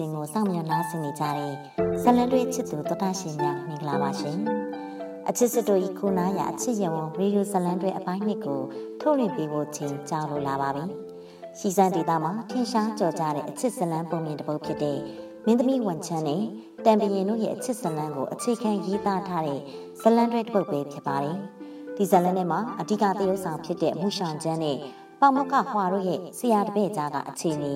လန်တွဲစီစဉ်ကိုစောင့်မျှော်နားဆင်နေကြတဲ့ဇလန်တွဲချစ်သူတော်တာရှင်များမင်္ဂလာပါရှင်။အချစ်စစ်တို့ဤခုနာရအချစ်ရဝရေဒီယိုဇလန်တွဲအပိုင်းနှစ်ကိုထုတ်လွှင့်ပေးဖို့ချိန်ကြာလိုလာပါပြီ။ရှီစံဒေတာမှာထင်ရှားကြော်ကြတဲ့အချစ်ဇလန်ပုံမြင်တစ်ပုဒ်ဖြစ်တဲ့မင်းသမီးဝန်ချမ်းနဲ့တံပရင်တို့ရဲ့အချစ်ဇလန်ကိုအခြေခံရေးသားထားတဲ့ဇလန်တွဲတစ်ပုဒ်ပဲဖြစ်ပါတယ်။ဒီဇလန်ထဲမှာအဓိကသရုပ်ဆောင်ဖြစ်တဲ့မူရှောင်ချမ်းနဲ့ပေါမကဟွာတို့ရဲ့ဆရာတပည့်ကြားကအခြေအနေ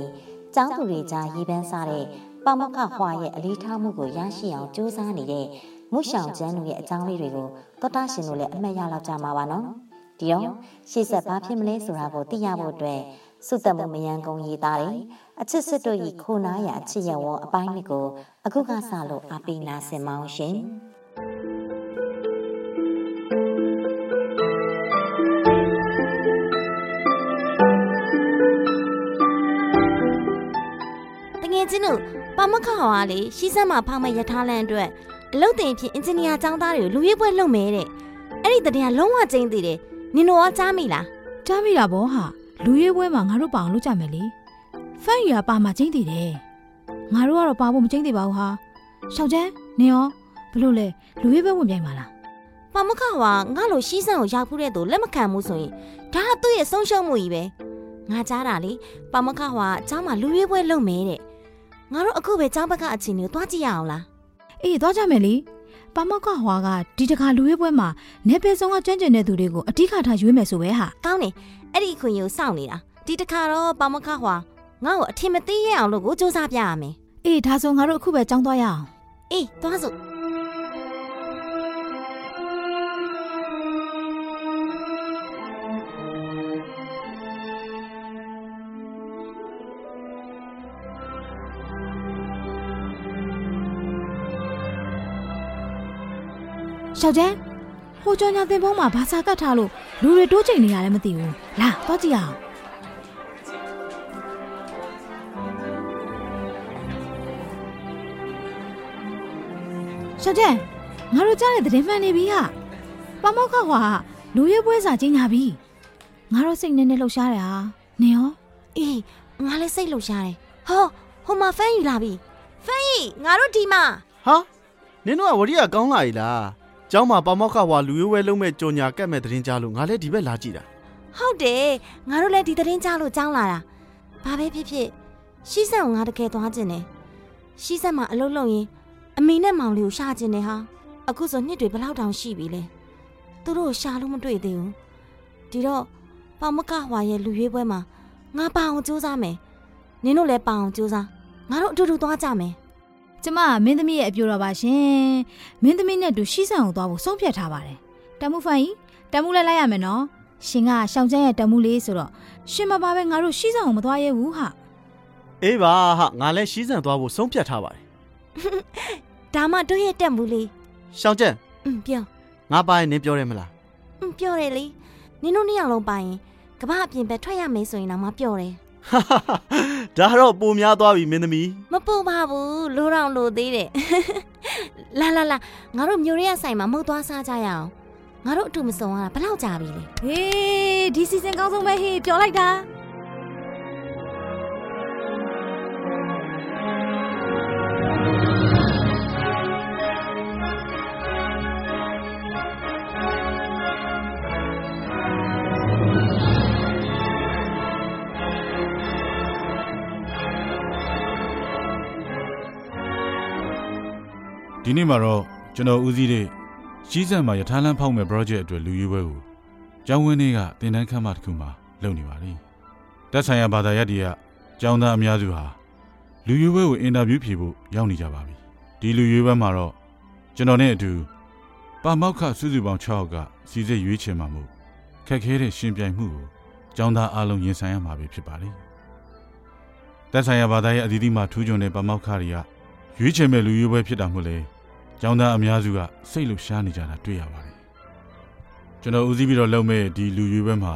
ကျောင်းသူတွေကြားရေးပန်းစားတဲ့ပေါမကဟွာရဲ့အလေးထားမှုကိုရရှိအောင်စူးစမ်းနေတဲ့မုရှောင်ကျန်းတို့ရဲ့အကြောင်းလေးတွေကိုသောတာရှင်တို့လည်းအမှတ်ရလောက်ကြမှာပါနော်ဒီတော့ရှေ့ဆက်ဘာဖြစ်မလဲဆိုတာကိုသိရဖို့အတွက်စုသက်မှုမယံကုံရေးသားတယ်အချစ်စစ်တို့ဤခိုနာရအချစ်ရဝအပိုင်းလေးကိုအခုကစလို့အပိနာစင်မောင်းရှင် ယ်ချင်းတို့ပါမခဟောကလေရှီးစက်မှာဖောက်မဲ့ရထားလန်အတွက်အလုပ်တင်ဖြစ်အင်ဂျင်နီယာចောင်းသားတွေကိုလူရွေးပွဲလုပ်မယ်တဲ့အဲ့ဒီတည်းကလုံးဝကျင်းသေးတယ်နင်တို့ရောကြားမိလားကြားမိတာဗောဟာလူရွေးပွဲမှာငါတို့ပါအောင်လုပ်ကြမယ်လေဖန်ရီကပါမှာကျင်းသေးတယ်ငါတို့ကတော့ပါဖို့မကျင်းသေးပါဘူးဟာရှောက်ချမ်းနင်ရောဘလို့လဲလူရွေးပွဲဝင်ပြိုင်ပါလားပါမခဟောကငါ့လိုရှီးစက်ကိုရောက်ဖူးတဲ့သူလက်မခံဘူးဆိုရင်ဒါကသူ့ရဲ့ဆုံးရှုံးမှုကြီးပဲငါကြားတာလေပါမခဟွာအเจ้าမှာလူရွေးပွဲလုပ်မယ်တဲ့ ငါတို့အခုပဲကျောင်းဘက်ကအချင်းကိုတွားကြည့်ရအောင်လားအေးတွားကြမယ်လေပါမောက်ကဟွာကဒီတခါလူရေးပွဲမှာနေပယ်ဆောင်ကကျွမ်းကျင်တဲ့သူတွေကိုအတိခထားရွေးမယ်ဆိုပဲဟာကောင်းတယ်အဲ့ဒီအခွင့်အရေးကိုစောင့်နေတာဒီတခါတော့ပါမောက်ကဟွာငါ့ကိုအထင်မသေးရအောင်လို့ကိုစူးစမ်းပြရမယ်အေးဒါဆိုငါတို့အခုပဲကျောင်းသွားရအောင်အေးသွားစို့ ရှောက်ကျန်းဟိုကြောညာသင်ဖုံးမှာဘာစာကတ်ထားလို့လူတွေတိုးချိန်နေရလဲမသိဘူးလာတော့ကြည့်အောင်ရှောက်ကျန်းငါတို့ကြားတဲ့သတင်းမှန်နေပြီဟာပမောက်ခဟွာလူရဲပွဲစာကြီးညာပြီငါတို့စိတ်နဲ့နဲ့လှုပ်ရှားတယ်ဟာနင်ရောအေးငါလည်းစိတ်လှုပ်ရှားတယ်ဟောဟိုမှာဖန်ယူလာပြီဖန်ကြီးငါတို့ဒီမှာဟာနင်တို့ကဝရိယကောင်းလာ ਈ လား ကျောင်းမှာပေါမောက်ခဝါလူရွေးဝဲလုံးမဲ့ကြော်ညာကတ်မဲ့သတင်းကြားလို့ငါလည်းဒီဘက်လာကြည့်တာဟုတ်တယ်ငါတို့လည်းဒီသတင်းကြားလို့ကြောင်းလာတာဘာပဲဖြစ်ဖြစ်ရှီးဆက်ကိုငါတကယ်သွားခြင်းတယ်ရှီးဆက်မှာအလုပ်လုပ်ရင်အမေနဲ့မောင်လေးကိုရှာခြင်းတယ်ဟာအခုဆိုနှစ်တွေဘလောက်တောင်ရှိပြီလဲသူတို့ရှာလို့မတွေ့သေးဘူးဒီတော့ပေါမကဟွာရဲ့လူရွေးပွဲမှာငါပအောင်စူးစမ်းမယ်နင်တို့လည်းပအောင်စူးစမ်းငါတို့အတူတူသွားကြမယ် ကျမမင်းသမီးရဲ့အပြိုတော်ပါရှင်မင်းသမီးနဲ့တူရှီးဆန်ကိုသွားဖို့ဆုံးဖြတ်ထားပါတယ်တမှုဖိုင်တမှုလည်းလိုက်ရမယ်နော်ရှင်ကရှောင်းကျန်းရဲ့တမှုလေးဆိုတော့ရှင်မပါပဲငါတို့ရှီးဆန်ကိုမသွားရဲဘူးဟာအေးပါဟာငါလည်းရှီးဆန်သွားဖို့ဆုံးဖြတ်ထားပါတယ်ဒါမှတို့ရဲ့တက်မှုလေးရှောင်းကျန်းอืมပြောငါပါရင်နင်းပြောတယ်မလားอืมပြောတယ်လေနင်တို့နှစ်ယောက်လုံးပါရင်ကမ္ဘာအပြင်ဘက်ထွက်ရမယ်ဆိုရင်တော့မပြောတယ် ဒါတော့ပိုများသွားပြီမင်းသမီးမပူပါဘူးလိုတော့လိုသေးတယ်လာလာလာငါတို့မျိုးရဲဆိုင်မှာမဟုတ်သွားစားကြရအောင်ငါတို့အတူမစုံရတာဘယ်လောက်ကြာပြီလဲဟေးဒီစီစဉ်ကောင်းဆုံးပဲဟေးပြောလိုက်တာ ဒီနေ့မှာတော့ကျွန်တော်ဦးစီးတဲ့ရှီးစံမှာရထားလမ်းဖောက်မဲ့ project အတွက်လူရွေးပွဲကိုကျောင်းဝင်းတွေကတင်တန်းခန်းမတစ်ခုမှာလုပ်နေပါလိမ့်တက်ဆိုင်ရာဘာသာရပ်တွေကကျောင်းသားအများစုဟာလူရွေးပွဲကိုအင်တာဗျူးဖြေဖို့ရောက်နေကြပါပြီဒီလူရွေးပွဲမှာတော့ကျွန်တော်နဲ့အတူပါမောက်ခစုစုပေါင်း6ယောက်ကစီစစ်ရွေးချယ်မှာမို့ခက်ခဲတဲ့ရှင်ပြိုင်မှုကိုကျောင်းသားအလုံးရင်ဆိုင်ရမှာပဲဖြစ်ပါလိမ့်တက်ဆိုင်ရာဘာသာရဲ့အသီးသီးမှာထူးချွန်တဲ့ပါမောက်ခတွေကရွေးချယ်မဲ့လူရွေးပွဲဖြစ်တာမို့လေ ကျောင်းသားအများစုကစိတ်လှရှားနေကြတာတွေ့ရပါတယ်ကျွန်တော်ဦးစီးပြီးတော့လုပ်မဲ့ဒီလူရွေးပွဲမှာ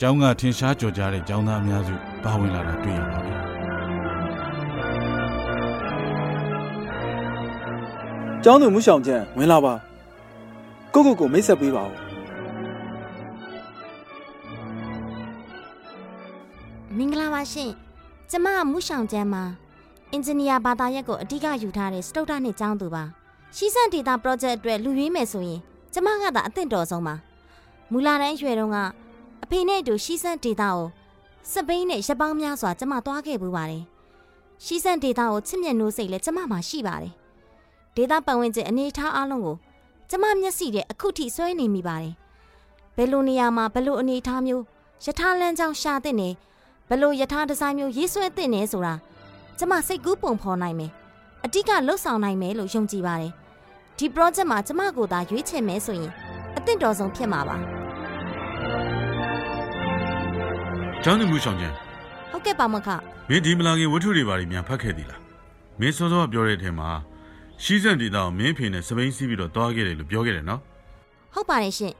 ကျောင်းကထင်ရှားကြော်ကြားတဲ့ကျောင်းသားအများစုပါဝင်လာတာတွေ့ရပါတယ်ကျောင်းသူမှုဆောင်ချက်ဝင်လာပါကိုကိုကိုမိတ်ဆက်ပေးပါဦးမင်္ဂလာပါရှင်ကျမကမှုဆောင်ချက်မှာအင်ဂျင်နီယာဘာသာရပ်ကိုအဓိကယူထားတဲ့စတုတ္ထနှစ်ကျောင်းသူပါ ရှိစံဒေတာ project အတွက်လူရွေးမယ်ဆိုရင်ကျမကသာအသင့်တော်ဆုံးပါမူလာတန်းအရွယ်တုန်းကအဖေနဲ့အတူရှိစံဒေတာကိုစပိန်နဲ့ရပောင်းများစွာကျမသွားခဲ့ပူပါတယ်ရှိစံဒေတာကိုချစ်မြတ်နိုးစိတ်လည်းကျမမှာရှိပါတယ်ဒေတာပတ်ဝန်းကျင်အနေအထားအလုံးကိုကျမမျက်စိနဲ့အခုထိစွဲနေမိပါတယ်ဘယ်လိုနေရာမှာဘယ်လိုအနေအထားမျိုးယထာလန်းချောင်းရှာတဲ့နေဘယ်လိုယထာဒီဇိုင်းမျိုးရေးဆွဲတဲ့နေဆိုတာကျမစိတ်ကူးပုံဖော်နိုင်မယ် အတိကလှုပ်ဆောင်နိုင်မယ်လို့ယုံကြည်ပါတယ်ဒီ project မှာကျမကိုသာရွေးချယ်မယ်ဆိုရင်အသင့်တော်ဆုံးဖြစ်မှာပါကျောင်းသူမှုဆောင်ကျန်ဟုတ်ကဲ့ပါမခမင်းဒီမလာခင်ဝတ္ထုတွေဘာတွေများဖတ်ခဲ့သေးလားမင်းစောစောကပြောတဲ့အထက်မှာရှိစံဒေတာကိုမင်းအဖေနဲ့စပိန်စီးပြီးတော့တွားခဲ့တယ်လို့ပြောခဲ့တယ်နော်ဟုတ်ပါတယ်ရှင်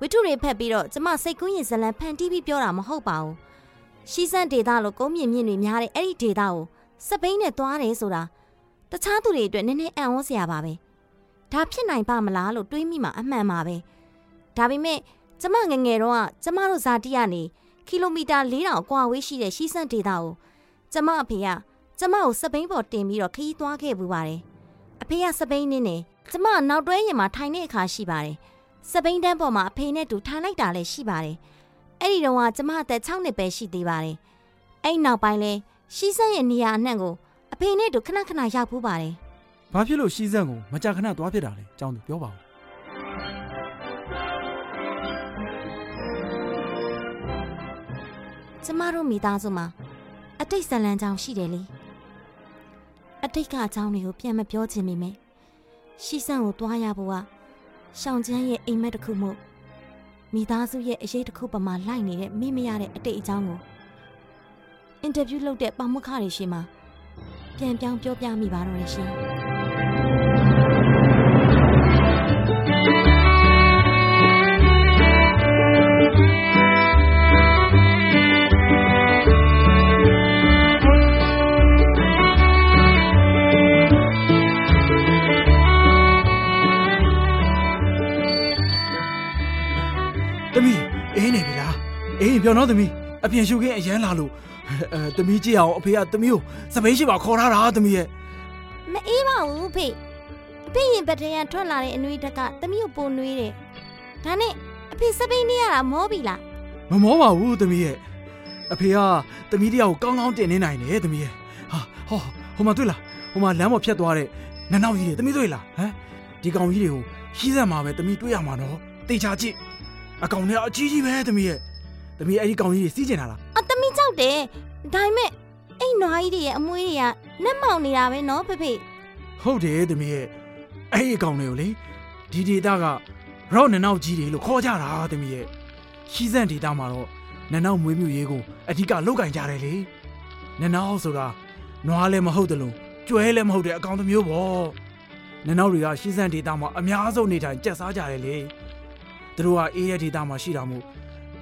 ဝိထုတွေဖက်ပြီးတော့ကျမစိတ်ကူးရင်ဇလံဖန်တီးပြီးပြောတာမဟုတ်ပါဘူးရှိစံဒေတာလို့ကုန်းမြင့်မြင့်တွေများတဲ့အဲ့ဒီဒေတာကိုစပိန်နဲ့သွားတယ်ဆိုတာ တခြားသူတွေအတွက်နည်းနည်းအံ့ဩစရာပါပဲဒါဖြစ်နိုင်ပါမလားလို့တွေးမိမှအမှန်ပါပဲဒါပေမဲ့ကျမငယ်ငယ်တော့ကကျမတို့ဇာတိကနေကီလိုမီတာ4000အကွာဝေးရှိတဲ့ရှိစံဒေတာကိုကျမအဖေကကျမကိုစပိန်ပေါ်တင်ပြီးတော့ခရီးသွားခဲ့ပူပါတယ်အဖေကစပိန်နင်းနေကျမနောက်တွဲရင်မှာထိုင်တဲ့အခါရှိပါတယ်စပိန်တန်းပေါ်မှာအဖေနဲ့တူထိုင်လိုက်တာလည်းရှိပါတယ်။အဲ့ဒီတော့ကကျမအသက်6နှစ်ပဲရှိသေးပါတယ်။အဲ့နောက်ပိုင်းလဲရှိစက်ရဲ့နေရာအနှံ့ကိုအ ဖေနဲ့တူခဏခဏရောက်ဖူးပါတယ်ဘာဖြစ်လို့ရှိစက်ကိုမကြာခဏသွားဖြစ်တာလဲကျောင်းသူပြောပါဦး။ကျမတို့မိသားစုမှာအတိတ်ဇလံကြောင်ရှိတယ်လေ။အတိတ်ကအကြောင်းတွေကိုပြန်မပြောချင်မိမယ်။ရှိစံကိုတွားရဖို့ကရှောင်းချမ်းရဲ့အိမ်မက်တစ်ခုမို့မိသားစုရဲ့အရေးတစ်ခုပမာလိုက်နေတဲ့မိမရတဲ့အတိတ်အကြောင်းကိုအင်တာဗျူးလုပ်တဲ့ပေါမခတွေရှိမှာ ပြန်ပြောင်းပြောပြမိပါတော့ရရှင်။သမီးအေးနေပြီလားအေးပြောတော့သမီး အပြင်ရှုခင်းအရန်လာလို့အဲသမီးကြည့်အောင်အဖေကသမီးကိုစပိန်ရှိပါခေါ်ထားတာသမီးရဲ့မအေးပါဘူးဖေအဖေရင်ဘက်တရန်ထွက်လာတဲ့အနှွေးတက်ကတမီးကိုပုံနှွေးတယ်ဒါနဲ့အဖေစပိန်နေရတာမောပြီလားမမောပါဘူးသမီးရဲ့အဖေကသမီးတယောက်ကိုကောင်းကောင်းတင်နေနိုင်တယ်သမီးရဲ့ဟာဟောဟိုမှာတွေ့လားဟိုမှာလမ်းပေါ်ဖြတ်သွားတဲ့နန်းနောက်ကြီးတွေသမီးတွေ့လားဟမ်ဒီကောင်ကြီးတွေကိုရှိစက်မှာပဲသမီးတွေ့ရမှာနော်တေချာကြည့်အကောင်တွေကအကြီးကြီးပဲသမီးရဲ့ သမီးအဲ့ဒီကောင်ကြီးတွေစီးကျင်တာလားအတမီးကြောက်တယ်ဒါပေမဲ့အဲ့နွားကြီးတွေရဲ့အမွှေးတွေကနှက်မောင်နေတာပဲနော်ဖေဖေဟုတ်တယ်သမီးရဲ့အဲ့ဒီကောင်တွေကိုလေဒီဒေတာကရော့နနောက်ကြီးတွေလို့ခေါ်ကြတာသမီးရဲ့ရှိစက်ဒေတာမှာတော့နနောက်မွေးမြူရေးကိုအဓိကလောက်ကင်ကြတယ်လေနနောက်ဆိုတာနွားလည်းမဟုတ်တယ်လို့ကျွဲလည်းမဟုတ်တဲ့အကောင်တစ်မျိုးပေါ့နနောက်တွေကရှိစက်ဒေတာမှာအများဆုံးနေထိုင်ကြက်စားကြတယ်လေသူတို့ကအေးရဲ့ဒေတာမှာရှိတာမို့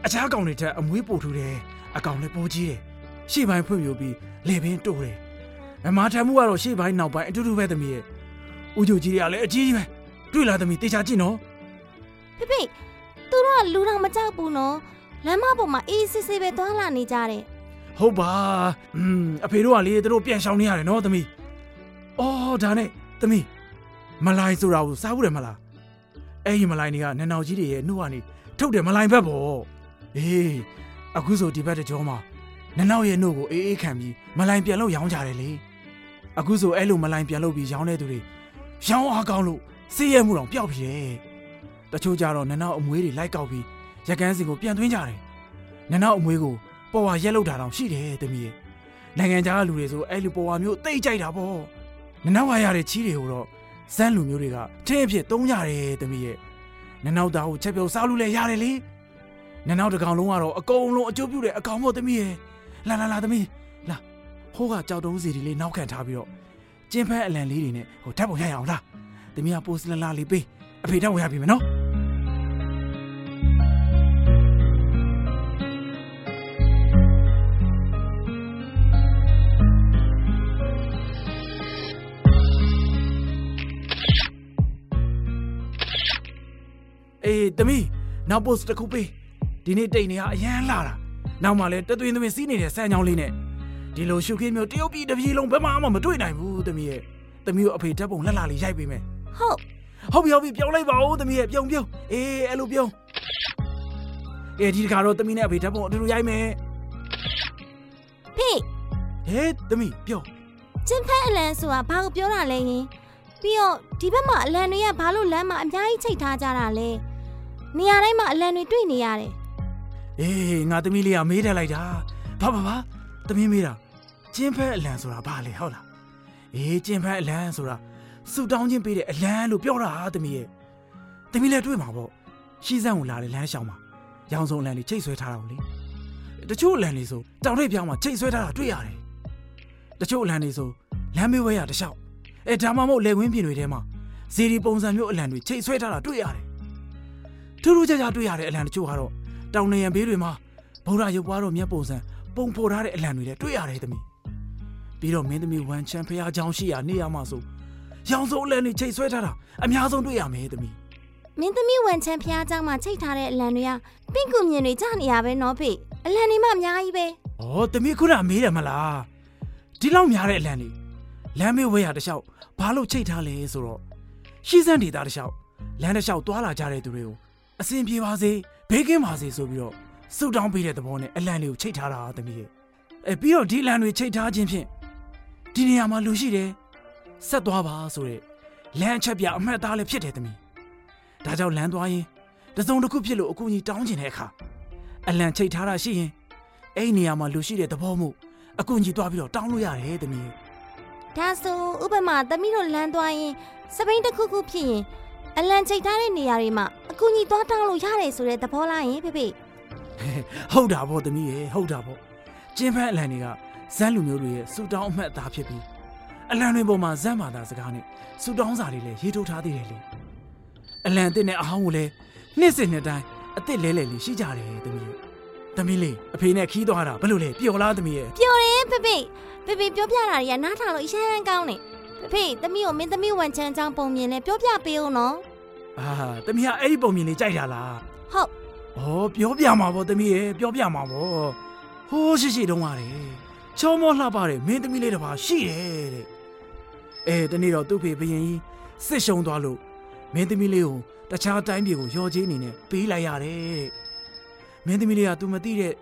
အခြားကောင်တွေထက်အမွေးပိုထူတယ်အကောင်လည်းပိုကြီးတယ်ရှေ့ပိုင်းဖွံ့ဖြိုးပြီးလေပင်တိုးတယ်အမားထမ်းမှုကတော့ရှေ့ပိုင်းနောက်ပိုင်းအတူတူပဲသမီးရဲ့ဦးချိုကြီးတွေကလည်းအကြီးကြီးပဲတွေ့လားသမီးတေချာကြည့်နော်ဖေဖေသူတို့ကလူတော်မကြောက်ဘူးနော်လမ်းမပေါ်မှာအေးစစ်စစ်ပဲသွားလာနေကြတယ်ဟုတ်ပါอืมအဖေတို့ကလေသူတို့ပြန်ရှောင်နေရတယ်နော်သမီးအော်ဒါနဲ့သမီးမလိုင်ဆိုတာကိုစားဘူးတယ်မလားအဲ့ဒီမလိုင်တွေကနန်းတော်ကြီးတွေရဲ့နှုတ်ကနေထုတ်တယ်မလိုင်ဘက်ပေါ့ အေးအခုဆိုဒီဘက်တကြောမှာနန်းတော်ရဲ့နှုတ်ကိုအေးအေးခံပြီးမလိုင်ပြန်လို့ရောင်းကြတယ်လေအခုဆိုအဲ့လိုမလိုင်ပြန်လို့ပြီးရောင်းတဲ့သူတွေရောင်းအားကောင်းလို့စေးရဲမှုတော့ပျောက်ပြီတဲ့တချို့ကြတော့နန်းတော်အမွေးတွေလိုက်ကောက်ပြီးရက်ကန်းစီကိုပြန်သွင်းကြတယ်နန်းတော်အမွေးကိုပေါ်ဝါရက်လောက်တာတောင်ရှိတယ်တမီးရဲ့နိုင်ငံခြားကလူတွေဆိုအဲ့လိုပေါ်ဝါမျိုးတိတ်ကြိုက်တာပေါ့နနောက်ဝါရတဲ့ချီးတွေကိုတော့ဇန်းလူမျိုးတွေကထင်းအဖြစ်သုံးကြတယ်တမီးရဲ့နနောက်သားကိုချက်ပြုတ်စားလို့လည်းရတယ်လေ နနောက်တစ်ကောင်လုံးကတော့အကုန်လုံးအကျိုးပြုတဲ့အကောင်မို့တမီးရဲ့လာလာလာတမီးလာဟိုးကကြောက်တုံးစီတွေလေးနောက်ခံထားပြီးတော့ကျင်းဖက်အလံလေးတွေနဲ့ဟိုဓာတ်ပုံရရအောင်လားတမီးကပိုစလလာလေးပေးအဖေဓာတ်ဝင်ရပြီမယ်နော်အေးတမီးနောက် post တစ်ခုပေး ဒီနေ့တိတ်နေရအရန်လာတာနောက်မှလည်းတသွင်းသွင်းစီးနေတဲ့ဆန်းချောင်းလေးနဲ့ဒီလိုရှုခင်းမျိုးတရုတ်ပြည်တစ်ပြည်လုံးဘယ်မှမတွေ့နိုင်ဘူးသမီးရဲ့သမီးကိုအဖေဓာတ်ပုံလှလှလေးရိုက်ပေးမယ်ဟုတ်ဟုတ်ပြီဟုတ်ပြီပြုံးလိုက်ပါဦးသမီးရဲ့ပြုံးပြုံးအေးအဲ့လိုပြုံးအေးဒီတခါတော့သမီးနဲ့အဖေဓာတ်ပုံအတူတူရိုက်မယ်ဖေဟေးသမီးပြုံးကျင်းဖက်အလန်ဆိုတာဘာကိုပြောတာလဲယင်ပြီးတော့ဒီဘက်မှာအလန်တွေကဘာလို့လမ်းမှာအများကြီးချိတ်ထားကြတာလဲနေရာတိုင်းမှာအလန်တွေတွေ့နေရတယ် အေးငါသမီးလေးကမေးတယ်လိုက်တာဘာဘာဘာသမီးမေးတာကျင်းဖက်အလံဆိုတာဘာလဲဟုတ်လားအေးကျင်းဖက်အလံဆိုတာဆူတောင်းချင်းပေးတဲ့အလံလို့ပြောတာသမီးရဲ့သမီးလည်းတွေ့မှာပေါ့ရှီးစံကိုလာတဲ့လမ်းလျှောက်မှာရောင်စုံအလံတွေချိတ်ဆွဲထားတာကိုလေတချို့အလံတွေဆိုတောင်ထိပ်ပြောင်းမှာချိတ်ဆွဲထားတာတွေ့ရတယ်တချို့အလံတွေဆိုလမ်းမေးဝဲရတခြားအဲဒါမှမဟုတ်လေဝင်းပြင်တွေထဲမှာဇီဒီပုံစံမျိုးအလံတွေချိတ်ဆွဲထားတာတွေ့ရတယ်ထူးထူးခြားခြားတွေ့ရတဲ့အလံတချို့ကတော့ တောင်နေရန်ဘေးတွေမှာဗုဒ္ဓရုပ်ပွားတော်မြတ်ပုံစံပုံဖော်ထားတဲ့အလံတွေလည်းတွေ့ရတယ်သမီးပြီးတော့မင်းသမီးဝမ်ချန်ဖះเจ้าရှိရာနေရာမှာဆိုရောင်စုံအလံတွေချိတ်ဆွဲထားတာအများဆုံးတွေ့ရမယ်သမီး မင်းသမီးဝန်ချမ်းဖျားเจ้าမှာချိတ်ထားတဲ့အလံတွေကပင့်ကူမြင်တွေကြနေရပဲနော်ဖေအလံတွေမှအများကြီးပဲ ။ဩသမီးခုနမေးတယ်မလား။ဒီလောက်များတဲ့အလံတွေလမ်းမေးဝဲရတစ်လျှောက်ဘာလို့ချိတ်ထားလဲဆိုတော့ရှီးစန်းဒေတာတစ်လျှောက်လမ်းတစ်လျှောက်သွားလာကြတဲ့သူတွေကိုအဆင်ပြေပါစေ ဘေးကင်းပါစေဆိုပြီးတော့ဆုတောင်းပေးတဲ့သဘောနဲ့အလံတွေကိုချိတ်ထားတာသမီးရဲ့အဲပြီးတော့ဒီအလံတွေချိတ်ထားခြင်းဖြင့်ဒီနေရာမှာလူရှိတယ်ဆက်သွားပါဆိုတဲ့လမ်းအချက်ပြအမှတ်အသားလည်းဖြစ်တယ်သမီးဒါကြောင့်လမ်းသွားရင်တစ်စုံတစ်ခုဖြစ်လို့အကူအညီတောင်းကျင်တဲ့အခါအလံချိတ်ထားတာရှိရင်အဲ့ဒီနေရာမှာလူရှိတဲ့သဘောမှုအကူကြီးသွားပြီးတော့တောင်းလို့ရတယ်တမီးဒါဆိုဥပမာသမီးတို့လမ်းသွားရင်စပိန်တစ်ခုခုဖြစ်ရင် အလံချိတ်ထားတဲ့နေရာတွေမှာအကူကြီးသွားတောင်းလို့ရတယ်ဆိုတဲ့သဘောလားယင်ဖေဖေဟုတ်တာဗောသမီးရေဟုတ်တာဗောကျင်းဖက်အလံတွေကဇန်းလူမျိုးတွေရဲ့စူတောင်းအမှတ်အသားဖြစ်ပြီးအလံတွေပေါ်မှာဇန်းမာတာစကားနဲ့စူတောင်းစာတွေလည်းရေးထိုးထားသေးတယ်လေအလံအစ်စ်နဲ့အဟောင်းကိုလည်းနှစ်စဉ်နှစ်တိုင်းအစ်စ်လဲလဲလေးရှိကြတယ်သမီးသမီးလေးအဖေနဲ့ခီးသွားတာဘယ်လိုလဲပျော်လားသမီးရေပျော်တယ်ဖေဖေဖေဖေပြောပြတာတွေကနားထောင်လို့အရှမ်းကောင်းတယ်ဖေဖေသမီးကိုမင်းသမီးဝန်ချမ်းချောင်းပုံမြင်လဲပြောပြပေးအောင်နော် အာတမီးကအဲ့ဒီပုံမြင်လေးကြိုက်တာလားဟုတ်။ဩပြောပြမှာပေါ့သမီးရေပြောပြမှာပေါ့။ဟိုးရှိရှိတုံးရတယ်။ချောမောလှပတယ်မင်းသမီးလေးတစ်ပါးရှိတယ်တဲ့။အဲတနေ့တော့သူ့ဖေဘရင်ကြီးစစ်ရှုံသွားလို့မင်းသမီးလေးကိုတခြားတိုင်းပြည်ကိုရော်ကြီးအနေနဲ့ပေးလိုက်ရတယ်တဲ့။မင်းသမီးလေးကသူမသိတဲ့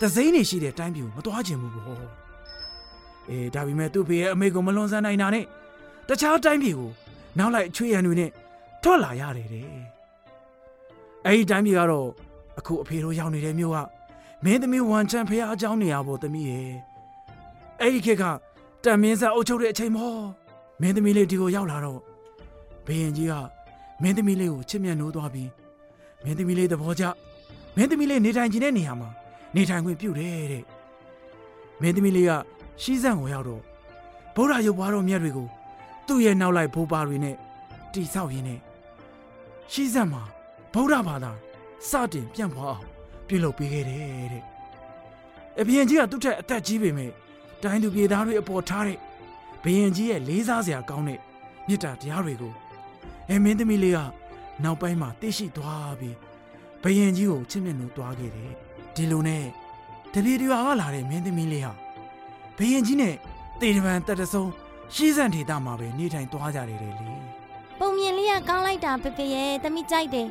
သစိမ့်နေရှိတဲ့တိုင်းပြည်ကိုမသွားချင်ဘူးပေါ့။အဲဒါပေမဲ့သူ့ဖေရဲ့အမေကိုမလွန်ဆန်းနိုင်တာနဲ့တခြားတိုင်းပြည်ကိုနောက်လိုက်အချွေရန်တွေနဲ့ ထွက်လာရတယ်တဲ့။အဲဒီတိုင်းပြည်ကတော့အခုအဖေတို့ရောက်နေတဲ့မြို့ကမင်းသမီးဝန်ချန်ဖះအကြောင်းနေရဖို့သမီးရဲ့အဲ့ဒီခေတ်ကတန်မင်းဆက်အုပ်ချုပ်တဲ့အချိန်မောမင်းသမီးလေးဒီကိုရောက်လာတော့ဘယင်ကြီးကမင်းသမီးလေးကိုချစ်မြတ်နိုးသွားပြီးမင်းသမီးလေးသဘောကျမင်းသမီးလေးနေထိုင်ခြင်းတဲ့နေရာမှာနေထိုင်ခွင့်ပြုတယ်တဲ့မင်းသမီးလေးကရှီးစံကိုရောက်တော့ဗုဒ္ဓရုပ်ပွားတော်မြတ်တွေကိုသူ့ရဲ့နောက်လိုက်ဘိုးပါတွေနဲ့တိဆောက်ရင်းနဲ့ ရှီးစံမှာဗုဒ္ဓဘာသာစတင်ပြန့်ပွားအောင်ပြုလုပ်ပေးခဲ့တယ်တဲ့အဘရင်ကြီးကသူ့ထက်အသက်ကြီးပေမဲ့တိုင်းသူပြည်သားတွေအပေါ်ထားတဲ့ဘရင်ကြီးရဲ့လေးစားစရာကောင်းတဲ့မေတ္တာတရားတွေကိုအဲမင်းသမီးလေးကနောက်ပိုင်းမှာသိရှိသွားပြီးဘရင်ကြီးကိုချစ်မြတ်နိုးသွားခဲ့တယ်ဒီလိုနဲ့တပည့်တော်ကလာတဲ့မင်းသမီးလေးဟာဘရင်ကြီးနဲ့တေတပံတက်တဆုံးရှေးစံဒေတာမှာပဲနေထိုင်သွားကြတယ်လေပုံမြင်လေး ကကောင်းလိုက်တာဖေဖေရဲ့သမီးကြိုက်တယ်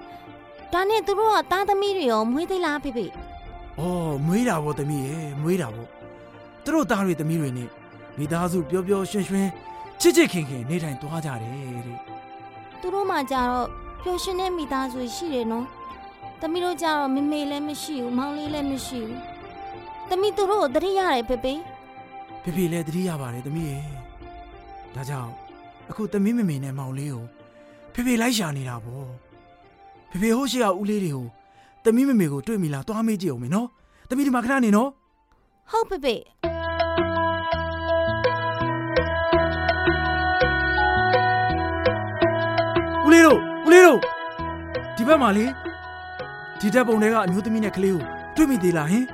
ဒါနဲ့သူတို့ကသားသမီးတွေရောမွေးသေးလားဖေဖေ။အော်မွေးတာဗောသမီးရဲ့မွေးတာဗော။သူတို့သားတွေသမီးတွေနဲ့မိသားစုပျော်ပျော်ရွှင်ရွှင်ချစ်ချစ်ခင်ခင်နေထိုင်သွားကြတယ်တဲ့သူတို့မှကြတော့ပျော်ရွှင်တဲ့မိသားစုရှိတယ်နော်သမီးတို့ကြတော့မမေလည်းမရှိဘူးမောင်လေးလည်းမရှိဘူးသမီးသူတို့ကိုတတိရတယ်ဖေဖေ။ဖေဖေလည်းတတိရပါတယ်သမီးရဲ့။ဒါကြောင့်အခုသမီးမမေနဲ့မောင်လေးကို ဖေဖေလိုက်ရှာနေတာဗော။ဖေဖေဟိုရှိကဦးလေးတွေကိုသမီးမမေကိုတွေ့မိလားတွားမေးကြည့်အောင်မယ်နော်။သမီးဒီမှာခဏနေနော်ဟုတ်ဖေဖေ။ဦးလေးတို့ဦးလေးတို့ဒီဘက်မှာလေဒီတက်ပုံတွေကအမျိုးသမီးနဲ့ကလေးကိုတွေ့မိသေးလားဟင်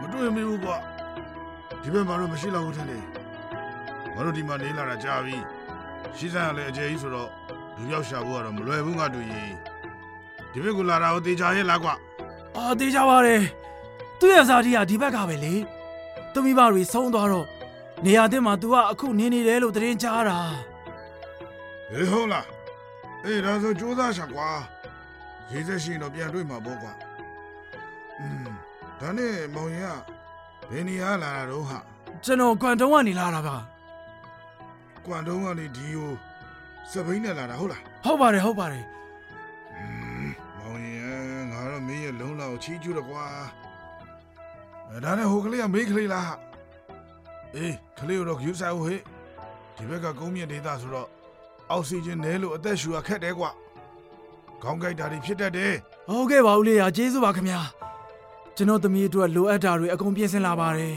မတွေ့မိဘူးကွာဒီဘက်မှာတော့မရှိတော့ဘူးထင်တယ်ငါတို့ဒီမှာနေလာတာကြာပြီရှိစံရလည်းအကျယ်ကြီးဆိုတော့ လူရောက်ရှာဖို့ကတော့မလွယ်ဘူးငါတို့ရေဒီဘက်ကလာတာကိုတေချာရဲ့လားကွာ ။အာသေးကြပါရဲ့။သူ့ရဲ့ဇာတိကဒီဘက်ကပဲလေ။ သမီးမတွေဆုံးသွားတော့နေရာတင်မှာ तू ကအခုနေနေတယ်လို့သတင်းကြားတာ ဟေးဟုတ်လားအေးဒါဆိုကြိုးစားရှာကွာရေးစက်ရှိရင်တော့ပြန်တွေ့မှာပေါ့ကွာอืมဒါနဲ့မောင်ရင်ကဘယ်နေရာလာတာတော့ဟာ ကျွန်တော်ကွမ်တုံးကနေလာတာပါ ကွမ်တုံးကနေဒီကို စပိန်နဲ့လာတာဟုတ်လားဟုတ်ပါတယ်ဟုတ်ပါတယ်อืมမောင်ရင်ငါတော့မင်းရဲ့လုံးလောက်ချီးကျူးတော့ကွာအဲဒါနဲ့ဟိုကလေးကမေးကလေးလားအေးကလေးတော့ယူဆိုင်ဟေးဒီဘက်ကကုန်းမြင့်ဒေသဆိုတော့အောက်ဆီဂျင်နဲလို့အသက်ရှူရခက်တယ်ကွာခေါင်းကိုက်တာတွေဖြစ်တတ်တယ်ဟုတ်ကဲ့ပါဦးလေးရကျေးဇူးပါခင်ဗျာကျွန်တော်သမီးအတွက်လိုအပ်တာတွေအကုန်ပြင်ဆင်လာပါတယ်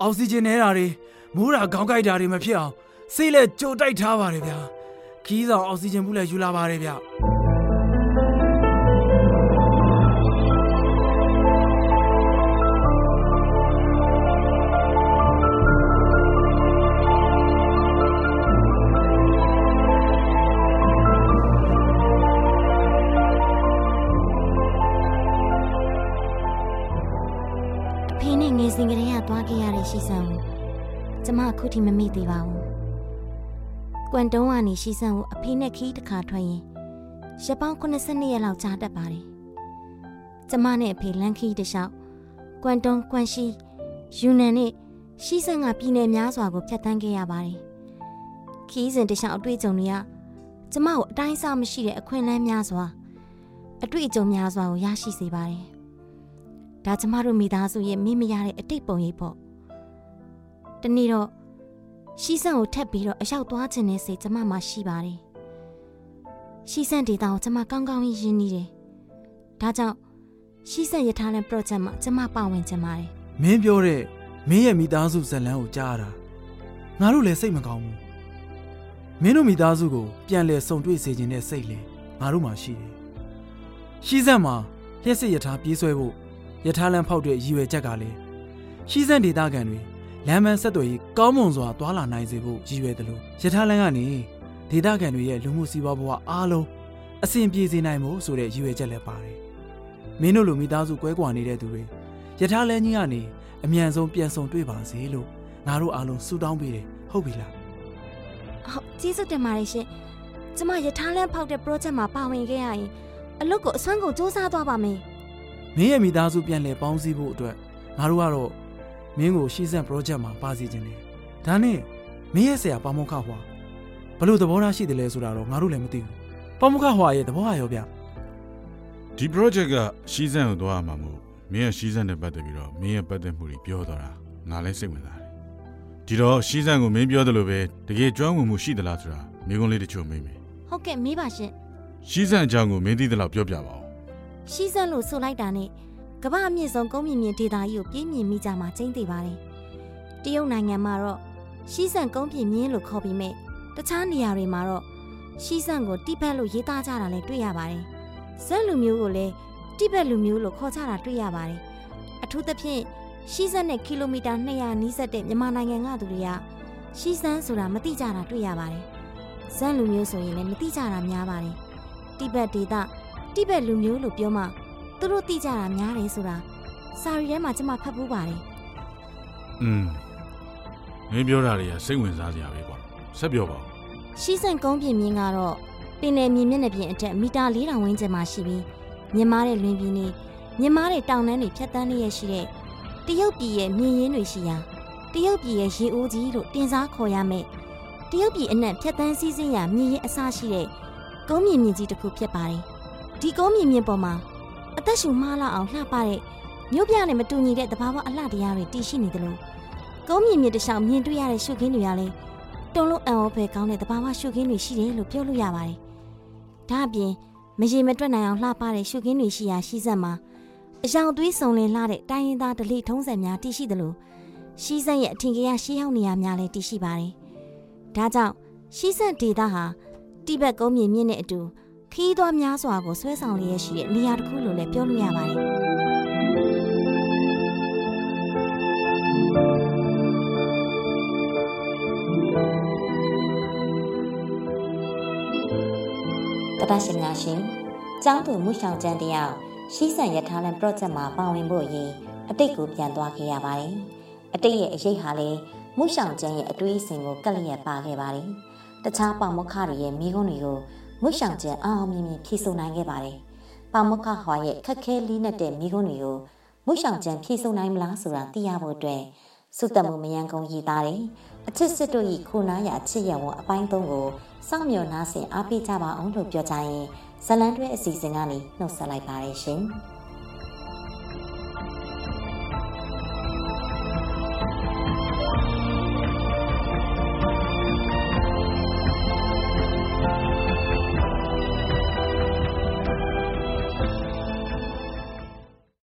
အောက်ဆီဂျင်နဲတာတွေမူးတာခေါင်းကိုက်တာတွေမဖြစ်အောင်ဆေးလက်ကြိုတိုက်ထားပါတယ်ဗျာ ခီးဆောင်အောက်ဆီဂျင်ဘူးလည်းယူလာပါတယ်ဗျာအဖေနဲ့ငယ်စဉ်ကတည်းကသွားခဲ့ရတဲ့ရှိဆန်ကိုကျမအခုထိမမေ့သေးပါဘူး။ ကွမ်တုံးကနေရှိဆန်ကိုအဖေနဲ့ခီးတစ်ခါထွက်ရင်ရက်ပေါင်း82ရက်လောက်ကြာတတ်ပါတယ်။ကျမနဲ့အဖေလန်ခီးတစ်လျှောက်ကွမ်တုံးကွမ်ရှိယူနန်နဲ့ရှိဆန်ကပြည်နယ်များစွာကိုဖြတ်သန်းခဲ့ရပါတယ်။ခီးစဉ်တစ်လျှောက်အတွေ့အကြုံတွေကကျမကိုအတိုင်းအဆမရှိတဲ့အခွင့်အလမ်းများစွာအတွေ့အကြုံများစွာကိုရရှိစေပါတယ်။ဒါကျမတို့မိသားစုရဲ့မိမရတဲ့အတိတ်ပုံရိပ်ပေါ့တနေ့တော့ ရှီဆန်ကိုထပ်ပြီးတော့အရောက်သွားခြင်းနဲ့စိတ်ကျမမှာရှိပါတယ်ရှီဆန်ဒေတာကိုကျမကောင်းကောင်းရင်းနေတယ်ဒါကြောင့်ရှီဆန်ရထားလန် project မှာကျမပါဝင်ချင်ပါတယ်မင်းပြောတဲ့မင်းရဲ့မိသားစုဇတ်လန်းကိုကြားရတာငါတို့လည်းစိတ်မကောင်းဘူးမင်းတို့မိသားစုကိုပြန်လဲဆုံတွေ့စေခြင်းနဲ့စိတ်လေငါတို့မှရှိတယ်ရှိစက်မှာလျှက်စစ်ရထားပြေးဆွဲဖို့ရထားလမ်းဖောက်တဲ့ရည်ရွယ်ချက်ကလည်းရှိစက်ဒေတာကန်တွေ လမ်းမဆက်သွယ်ရေးကောင်းမွန်စွာသွာလာနိုင်စေဖို့ရည်ရွယ်တယ်လို့ရထားလမ်းကနေဒေတာကန်တွေရဲ့လူမှုစီးပွားဘဝအားလုံးအဆင်ပြေစေနိုင်ဖို့ဆိုတဲ့ရည်ရွယ်ချက်လည်းပါတယ်မင်းတို့လိုမိသားစုကွဲကွာနေတဲ့သူတွေယထာလဲကြီးကနေအမြန်ဆုံးပြန်ဆောင်တွေ့ပါစေလို့ငါတို့အားလုံးဆုတောင်းပေးတယ်ဟုတ်ပြီလားဟုတ်ကျေးဇူးတင်ပါတယ်ရှင်ကျမရထားလမ်းဖောက်တဲ့ project မှာပါဝင်ခဲ့ရရင်အလုပ်ကိုအစွမ်းကုန်စူးစမ်းသွားပါမယ်မင်းရဲ့မိသားစုပြန်လည်ပေါင်းစည်းဖို့အတွက်ငါတို့ကတော့ မင်းကိုရှီစံ project မှာပါစီခြင်းတယ်ဒါနဲ့မင်းရဲ့ဆရာပါမောက္ခဟွာဘလို့သဘောထားရှိတယ်လဲဆိုတာတော့ငါတို့လည်းမသိဘူးပါမောက္ခဟွာရဲ့သဘောအရောဗျဒီ project ကရှီးစံကိုသွားရမှာမို့မင်းရဲ့ရှီးစံနဲ့ပတ်သက်ပြီးတော့မင်းရဲ့ပတ်သက်မှုတွေပြောတော့တာငါလည်းစိတ်ဝင်စားတယ်ဒီတော့ရှီးစံကိုမင်းပြောသလိုပဲတကယ်ကျွမ်းဝင်မှုရှိသလားဆိုတာမိကုန်းလေးတချို့မေးမယ်ဟုတ်ကဲ့မေးပါရှင်ရှီးစံအကြောင်းကိုမင်းသိသလောက်ပြောပြပါဦးရှီဆန်လို့ဆိုလိုက်တာနဲ့ ကမ္ဘာအမြင့်ဆုံးကုန်းမြင့်မြင့်ဒေသကြီးကိုပြင်းမြင့်မိကြမှာကျင်းသေးပါတယ်တရုတ်နိုင်ငံမှာတော့ရှီဆန်ကုန်းပြင်းမြင့်လို့ခေါ်ပြီးမြဲတခြားနေရာတွေမှာတော့ရှီဆန်ကိုတိဘက်လို့ရေးသားကြတာလည်းတွေ့ရပါတယ်ဇက်လူမျိုးကိုလည်းတိဘက်လူမျိုးလို့ခေါ်ကြတာတွေ့ရပါတယ်အထူးသဖြင့်ရှီဆန်နဲ့ကီလိုမီတာ200နီးစပ်တဲ့မြန်မာနိုင်ငံကသူတွေကရှီဆန်ဆိုတာမသိကြတာတွေ့ရပါတယ်ဇက်လူမျိုးဆိုရင်လည်းမသိကြတာများပါတယ်တိဘက်ဒေသတိဘက်လူမျိုးလို့ပြောမှ သူတို့သိကြတာများတယ်ဆိုတာစာရီထဲမှာကျွန်မဖတ်ဖူးပါတယ်อืมမင်းပြောတာတွေကစိတ်ဝင်စားစရာပဲကွာဆက်ပြောပါဦးရှီးစံကုန်းပြင်မြင့်ကတော့ပင်လယ်မြေမျက်နှာပြင်အထက်မီတာ4000ဝန်းကျင်မှာရှိပြီးမြင်မာတဲ့လွင်ပြင်တွေမြင်မာတဲ့တောင်တန်းတွေဖြတ်တန်းနေရရှိတဲ့တရုတ်ပြည်ရဲ့မြင်ရင်းတွေရှိရာတရုတ်ပြည်ရဲ့ရေအိုးကြီးလို့တင်စားခေါ်ရမယ်တရုတ်ပြည်အနှံ့ဖြတ်တန်းစည်းစိမ်ရာမြင်ရင်အစရှိတဲ့ကုန်းမြင့်မြင့်ကြီးတစ်ခုဖြစ်ပါတယ်ဒီကုန်းမြင့်မြင့်ပေါ်မှာ အသက်ရှူမှားလောက်အောင်လှပတဲ့မြို့ပြနဲ့မတူညီတဲ့တဘာဝအလှတရားတွေတည်ရှိနေတယ်လို့ကုန်းမြင့်မြင့်တစ်လျှောက်မြင်တွေ့ရတဲ့ရှုခင်းတွေကလည်းတုံလုံးအံ့ဩဖွယ်ကောင်းတဲ့တဘာဝရှုခင်းတွေရှိတယ်လို့ပြောလို့ရပါတယ်။ဒါအပြင်မရေမတွက်နိုင်အောင်လှပတဲ့ရှုခင်းတွေရှိရာရှိစက်မှာအယောင်သွေးစုံလင်လှတဲ့တိုင်းရင်းသားဒလိထုံးစံများတည်ရှိသလိုရှိစက်ရဲ့အထင်ကြီးရှေးဟောင်းနေရာများလည်းတည်ရှိပါတယ်။ဒါကြောင့်ရှိစက်ဒေတာဟာတိဘက်ကုန်းမြေမြင့်တဲ့အတူ ခီးသွွားများစွာကိုဆွဲဆောင်လျက်ရှိတဲ့နေရာတစ်ခုလို့လည်းပြောလို့ရပါတယ်။တတရှင်များရှင်ကျောင်းသူမှုဆောင်ကျန်းတယောက်ရှီးဆန်ရထားလန် project မှာပါဝင်ဖို့ရည်အတိတ်ကိုပြန်သွားခဲ့ရပါတယ်။အတိတ်ရဲ့အရေးဟာလည်းမှုဆောင်ကျန်းရဲ့အတွေးအစင်ကိုကက်လျက်ပါခဲ့ပါတယ်တခြားပေါမခတွေရဲ့မိကုန်းတွေကို မှုဆောင်ကျန်းအောင်အောင်မြင်မြင်ဖြည့်ဆို့နိုင်ခဲ့ပါတယ်ပေါမခဟွာရဲ့ခက်ခဲလေးနဲ့တဲ့မိကုန်းတွေကိုမှုဆောင်ကျန်းဖြည့်ဆို့နိုင်မလားဆိုတာသိရဖို့အတွက်စုတမှုမယံကုံရည်သားတယ်အချစ်စစ်တို့ဤခုနာရအချစ်ရဝအပိုင်းသုံးကိုစောင့်မျှော်နားဆင်အားပေးကြပါအောင်လို့ပြောကြရင်ဇလန်တွဲအစီအစဉ်ကနေနှုတ်ဆက်လိုက်ပါတယ်ရှင်။